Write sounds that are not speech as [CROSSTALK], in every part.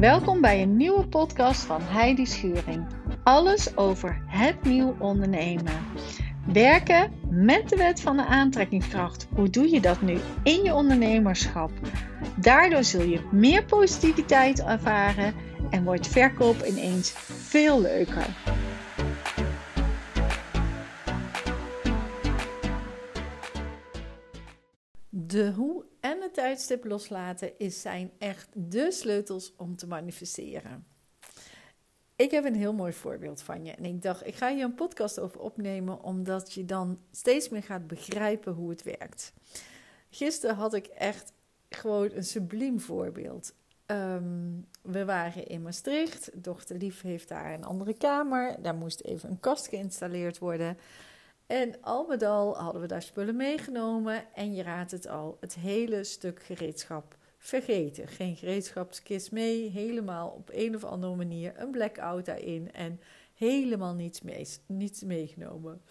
Welkom bij een nieuwe podcast van Heidi Schuring. Alles over het nieuw ondernemen. Werken met de wet van de aantrekkingskracht. Hoe doe je dat nu in je ondernemerschap? Daardoor zul je meer positiviteit ervaren en wordt verkoop ineens veel leuker. De hoe en het tijdstip loslaten is, zijn echt de sleutels om te manifesteren. Ik heb een heel mooi voorbeeld van je. En ik dacht, ik ga hier een podcast over opnemen, omdat je dan steeds meer gaat begrijpen hoe het werkt. Gisteren had ik echt gewoon een subliem voorbeeld. Ehm, we waren in Maastricht. Dochter Lief heeft daar een andere kamer. Daar moest even een kast geïnstalleerd worden. En al met al hadden we daar spullen meegenomen. En je raadt het al, het hele stuk gereedschap vergeten. Geen gereedschapskist mee, helemaal op een of andere manier een blackout daarin. En helemaal niets, mee, niets meegenomen.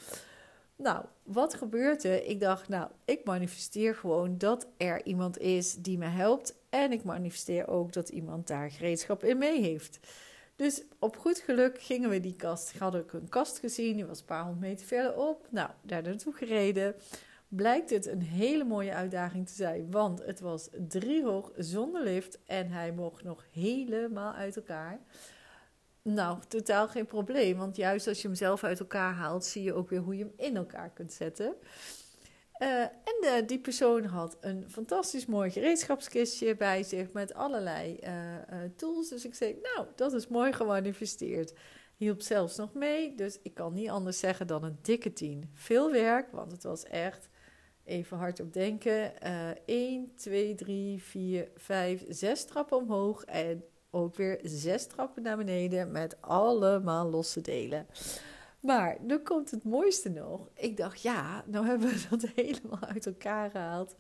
Nou, wat gebeurde? Ik dacht, nou, ik manifesteer gewoon dat er iemand is die me helpt. En ik manifesteer ook dat iemand daar gereedschap in mee heeft. Dus op goed geluk gingen we die kast. Had ik een kast gezien, die was een paar honderd meter verderop. Nou, daar naartoe gereden. Blijkt het een hele mooie uitdaging te zijn, want het was drie hoog zonder lift en hij mocht nog helemaal uit elkaar. Nou, totaal geen probleem, want juist als je hem zelf uit elkaar haalt, zie je ook weer hoe je hem in elkaar kunt zetten. Uh, en die persoon had een fantastisch mooi gereedschapskistje bij zich met allerlei uh, tools. Dus ik zei, nou, dat is mooi gemanifesteerd. Hielp zelfs nog mee, dus ik kan niet anders zeggen dan een dikke tien. Veel werk, want het was echt, even hardop denken, 1, 2, 3, 4, 5, 6 trappen omhoog en ook weer 6 trappen naar beneden met allemaal losse delen. Maar nu komt het mooiste nog. Ik dacht, ja, nou hebben we dat [LAUGHS] helemaal uit elkaar gehaald.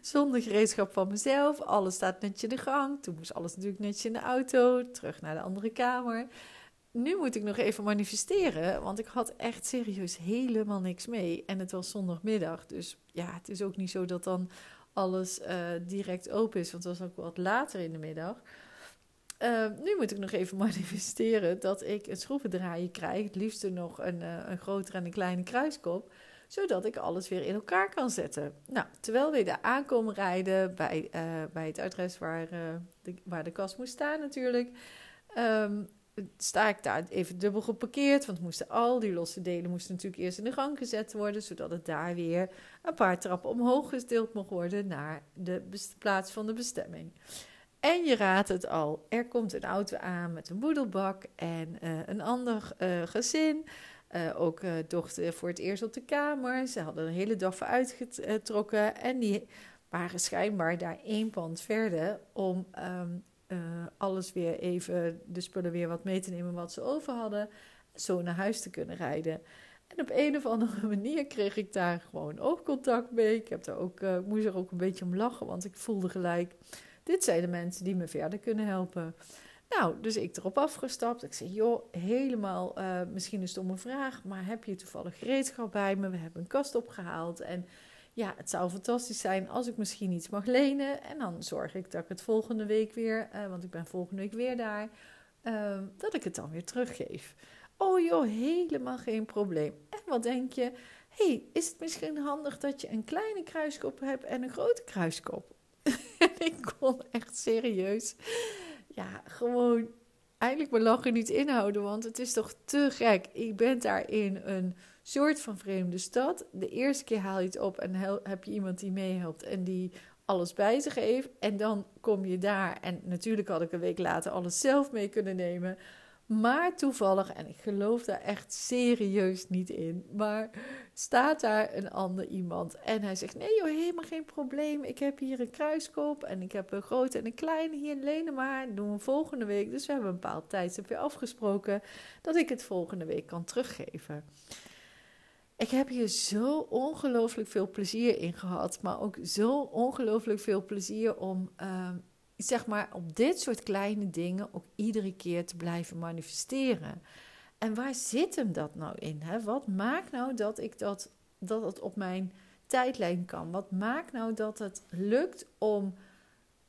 Zonder gereedschap van mezelf. Alles staat netjes in de gang. Toen moest alles natuurlijk netjes in de auto. Terug naar de andere kamer. Nu moet ik nog even manifesteren. Want ik had echt serieus helemaal niks mee. En het was zondagmiddag. Dus ja, het is ook niet zo dat dan alles uh, direct open is. Want het was ook wat later in de middag. Uh, nu moet ik nog even [LAUGHS] manifesteren dat ik een schroevendraaier krijg. Het liefst nog een, uh, een grotere en een kleine kruiskop. Zodat ik alles weer in elkaar kan zetten. Nou, terwijl we daar aankomen rijden bij, uh, bij het uitres waar, de, waar de kast moest staan natuurlijk. Um, sta ik daar even dubbel geparkeerd. Want moesten al die losse delen moesten natuurlijk eerst in de gang gezet worden. Zodat het daar weer een paar trappen omhoog gesteeld mocht worden naar de plaats van de bestemming. En je raadt het al, er komt een auto aan met een boedelbak en uh, een ander uh, gezin. Uh, ook dochter voor het eerst op de kamer. Ze hadden een hele dag voor uitgetrokken. En die waren schijnbaar daar één pand verder om um, alles weer even, de spullen weer wat mee te nemen wat ze over hadden. Zo naar huis te kunnen rijden. En op een of andere manier kreeg ik daar gewoon oogcontact mee. Ik heb daar ook, moest er ook een beetje om lachen, want ik voelde gelijk dit zijn de mensen die me verder kunnen helpen. Nou, dus ik erop afgestapt. Ik zei, joh, helemaal, uh, misschien een stomme vraag, maar heb je toevallig gereedschap bij me? We hebben een kast opgehaald en ja, het zou fantastisch zijn als ik misschien iets mag lenen. En dan zorg ik dat ik het volgende week weer, uh, want ik ben volgende week weer daar, uh, dat ik het dan weer teruggeef. Oh joh, helemaal geen probleem. En wat denk je? hey, is het misschien handig dat je een kleine kruiskop hebt en een grote kruiskop? [LAUGHS] ik kon echt serieus, ja, gewoon eigenlijk mijn lachen niet inhouden, want het is toch te gek. Ik ben daar in een soort van vreemde stad. De eerste keer haal je het op en heb je iemand die meehelpt en die alles bij zich heeft. En dan kom je daar en natuurlijk had ik een week later alles zelf mee kunnen nemen. Maar toevallig, en ik geloof daar echt serieus niet in, maar staat daar een ander iemand en hij zegt: Nee, joh, helemaal geen probleem. Ik heb hier een kruiskop en ik heb een grote en een kleine hier. Lenen maar, doen we volgende week. Dus we hebben een bepaald tijdstip afgesproken dat ik het volgende week kan teruggeven. Ik heb hier zo ongelooflijk veel plezier in gehad, maar ook zo ongelooflijk veel plezier om. Uh, zeg maar, op dit soort kleine dingen ook iedere keer te blijven manifesteren. En waar zit hem dat nou in? Hè? Wat maakt nou dat ik dat, dat het op mijn tijdlijn kan? Wat maakt nou dat het lukt om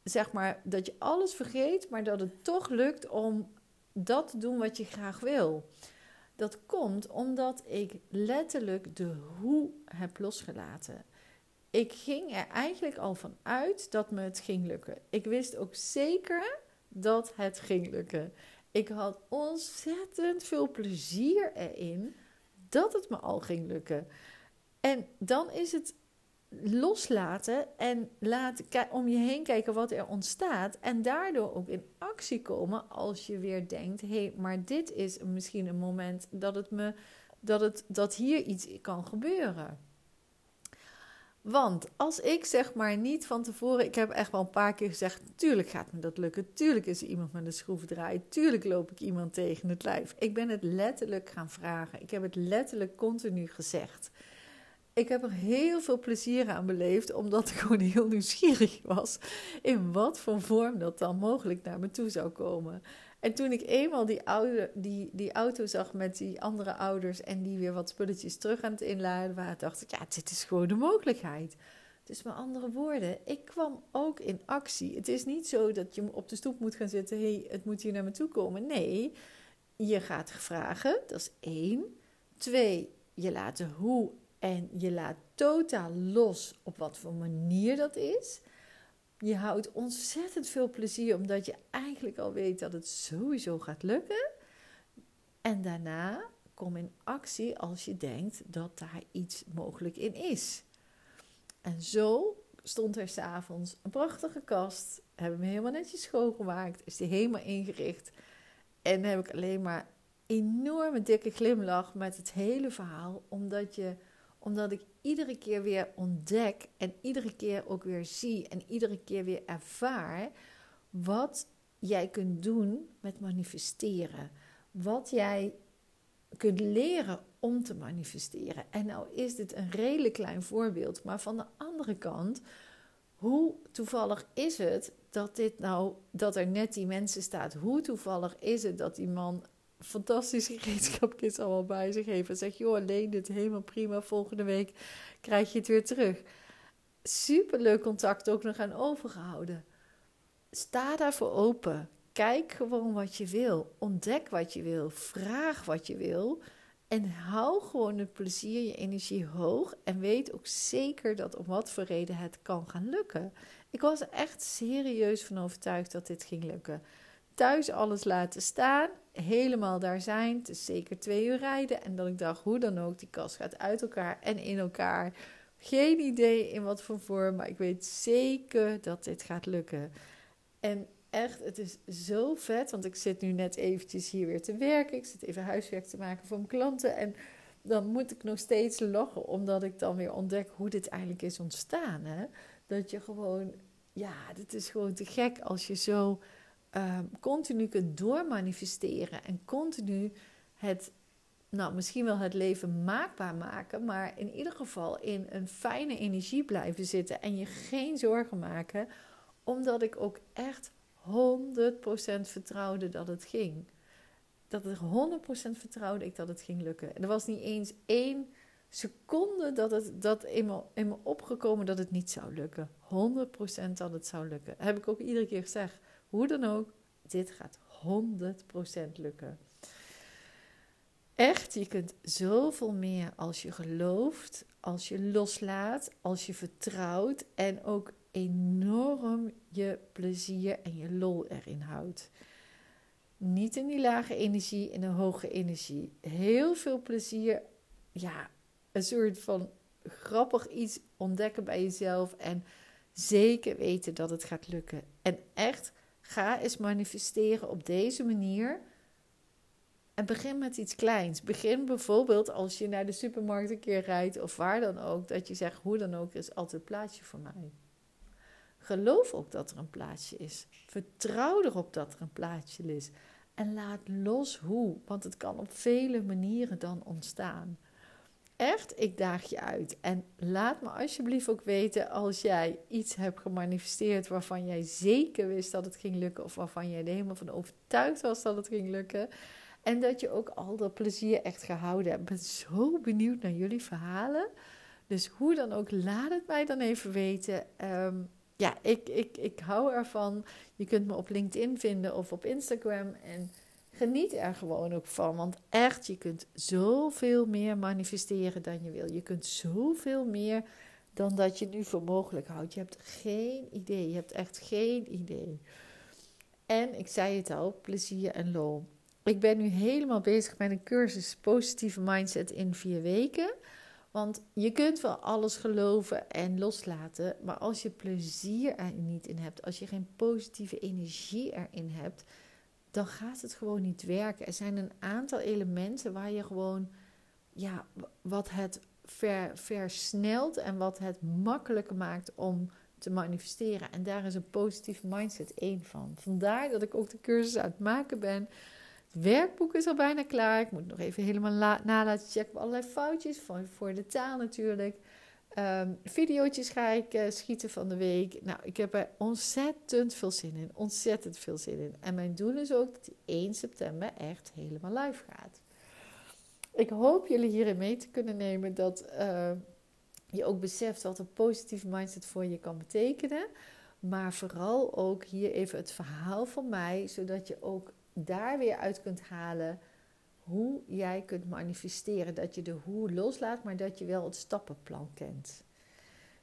zeg maar, dat je alles vergeet, maar dat het toch lukt om dat te doen wat je graag wil. Dat komt omdat ik letterlijk de hoe heb losgelaten. Ik ging er eigenlijk al van uit dat me het ging lukken. Ik wist ook zeker dat het ging lukken. Ik had ontzettend veel plezier erin dat het me al ging lukken. En dan is het loslaten en laten om je heen kijken wat er ontstaat. En daardoor ook in actie komen als je weer denkt: hé, hey, maar dit is misschien een moment dat, het me, dat, het, dat hier iets kan gebeuren. Want als ik zeg maar niet van tevoren, ik heb echt wel een paar keer gezegd: tuurlijk gaat me dat lukken, tuurlijk is er iemand met een schroef draaien, tuurlijk loop ik iemand tegen het lijf. Ik ben het letterlijk gaan vragen. Ik heb het letterlijk continu gezegd ik heb er heel veel plezier aan beleefd, omdat ik [LAUGHS] gewoon heel nieuwsgierig was in wat voor vorm dat dan mogelijk naar me toe zou komen. En toen ik eenmaal die, oude, die, die auto zag met die andere ouders en die weer wat spulletjes terug aan het inladen waren, dacht ik, ja, dit is gewoon de mogelijkheid. Dus met andere woorden, ik kwam ook in actie. Het is niet zo dat je op de stoep moet gaan zitten, hé, hey, het moet hier naar me toe komen. Nee, je gaat vragen, dat is één. Twee, je laat de hoe en je laat totaal los op wat voor manier dat is. Je houdt ontzettend veel plezier omdat je eigenlijk al weet dat het sowieso gaat lukken. En daarna kom in actie als je denkt dat daar iets mogelijk in is. En zo stond er s'avonds een prachtige kast. Hebben we helemaal netjes schoongemaakt. Is die helemaal ingericht. En heb ik alleen maar enorme dikke glimlach met het hele verhaal. Omdat je omdat ik iedere keer weer ontdek en iedere keer ook weer zie en iedere keer weer ervaar wat jij kunt doen met manifesteren. Wat jij kunt leren om te manifesteren. En nou is dit een redelijk klein voorbeeld, maar van de andere kant, hoe toevallig is het dat dit nou, dat er net die mensen staat? Hoe toevallig is het dat die man fantastische gereedschapkist allemaal bij zich heeft. En zeg, joh, alleen dit helemaal prima. Volgende week krijg je het weer terug. Superleuk contact ook nog aan overgehouden. Sta daarvoor open. Kijk gewoon wat je wil. Ontdek wat je wil. Vraag wat je wil. En hou gewoon het plezier, je energie hoog. En weet ook zeker dat om wat voor reden het kan gaan lukken. Ik was echt serieus van overtuigd dat dit ging lukken thuis alles laten staan, helemaal daar zijn. Het is zeker twee uur rijden. En dat ik dacht, hoe dan ook, die kast gaat uit elkaar en in elkaar. Geen idee in wat voor vorm, maar ik weet zeker dat dit gaat lukken. En echt, het is zo vet, want ik zit nu net eventjes hier weer te werken. Ik zit even huiswerk te maken voor mijn klanten. En dan moet ik nog steeds lachen, omdat ik dan weer ontdek hoe dit eigenlijk is ontstaan. Hè? Dat je gewoon, ja, dit is gewoon te gek als je zo Ehm, continu kunt doormanifesteren en continu het, nou misschien wel het leven maakbaar maken, maar in ieder geval in een fijne energie blijven zitten en je geen zorgen maken, omdat ik ook echt 100% vertrouwde dat het ging. Dat er 100% vertrouwde ik dat het ging lukken. En er was niet eens één seconde dat het dat in me, in me opgekomen dat het niet zou lukken. 100% dat het zou lukken. heb ik ook iedere keer gezegd. Hoe dan ook, dit gaat 100% lukken. Echt, je kunt zoveel meer als je gelooft, als je loslaat, als je vertrouwt en ook enorm je plezier en je lol erin houdt. Niet in die lage energie, in een hoge energie. Heel veel plezier, ja, een soort van grappig iets ontdekken bij jezelf en zeker weten dat het gaat lukken. En echt Ga eens manifesteren op deze manier. En begin met iets kleins. Begin bijvoorbeeld als je naar de supermarkt een keer rijdt of waar dan ook, dat je zegt: hoe dan ook, er is altijd een plaatsje voor mij. Geloof ook dat er een plaatsje is. Vertrouw erop dat er een plaatsje is. En laat los hoe, want het kan op vele manieren dan ontstaan echt, ik daag je uit. En laat me alsjeblieft ook weten als jij iets hebt gemanifesteerd waarvan jij zeker wist dat het ging lukken, of waarvan jij er helemaal van overtuigd was dat het ging lukken. En dat je ook al dat plezier echt gehouden hebt. Ik ben zo benieuwd naar jullie verhalen. Dus hoe dan ook, laat het mij dan even weten. Ehm, ja, ik, ik, ik hou ervan. Je kunt me op LinkedIn vinden of op Instagram. En geniet er gewoon ook van. Want echt, je kunt zoveel meer manifesteren dan je wil. Je kunt zoveel meer dan dat je nu voor mogelijk houdt. Je hebt geen idee. Je hebt echt geen idee. En ik zei het al, plezier en loon. Ik ben nu helemaal bezig met een cursus positieve mindset in vier weken. Want je kunt wel alles geloven en loslaten, maar als je plezier er niet in hebt, als je geen positieve energie erin hebt, dan gaat het gewoon niet werken. Er zijn een aantal elementen waar je gewoon, ja, wat het ver, versnelt en wat het makkelijker maakt om te manifesteren. En daar is een positieve mindset één van. Vandaar dat ik ook de cursus aan het maken ben het werkboek is al bijna klaar. Ik moet nog even helemaal nalaten checken. Allerlei foutjes voor de taal natuurlijk. Um, videootjes ga ik uh, schieten van de week. Nou, ik heb er ontzettend veel zin in. Ontzettend veel zin in. En mijn doel is ook dat die 1 september echt helemaal live gaat. Ik hoop jullie hierin mee te kunnen nemen dat uh, je ook beseft wat een positieve mindset voor je kan betekenen. Maar vooral ook hier even het verhaal van mij, zodat je ook daar weer uit kunt halen hoe jij kunt manifesteren. Dat je de hoe loslaat, maar dat je wel het stappenplan kent.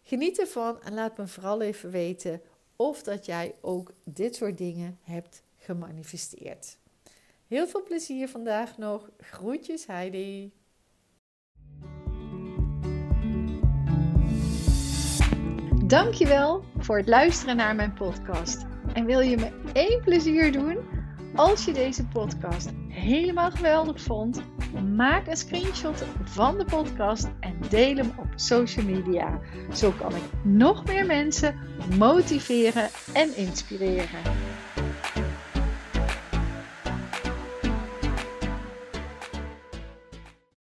Geniet ervan en laat me vooral even weten of dat jij ook dit soort dingen hebt gemanifesteerd. Heel veel plezier vandaag nog. Groetjes Heidi. Dankjewel voor het luisteren naar mijn podcast. En wil je me één plezier doen? Als je deze podcast helemaal geweldig vond, maak een screenshot van de podcast en deel hem op social media. Zo kan ik nog meer mensen motiveren en inspireren.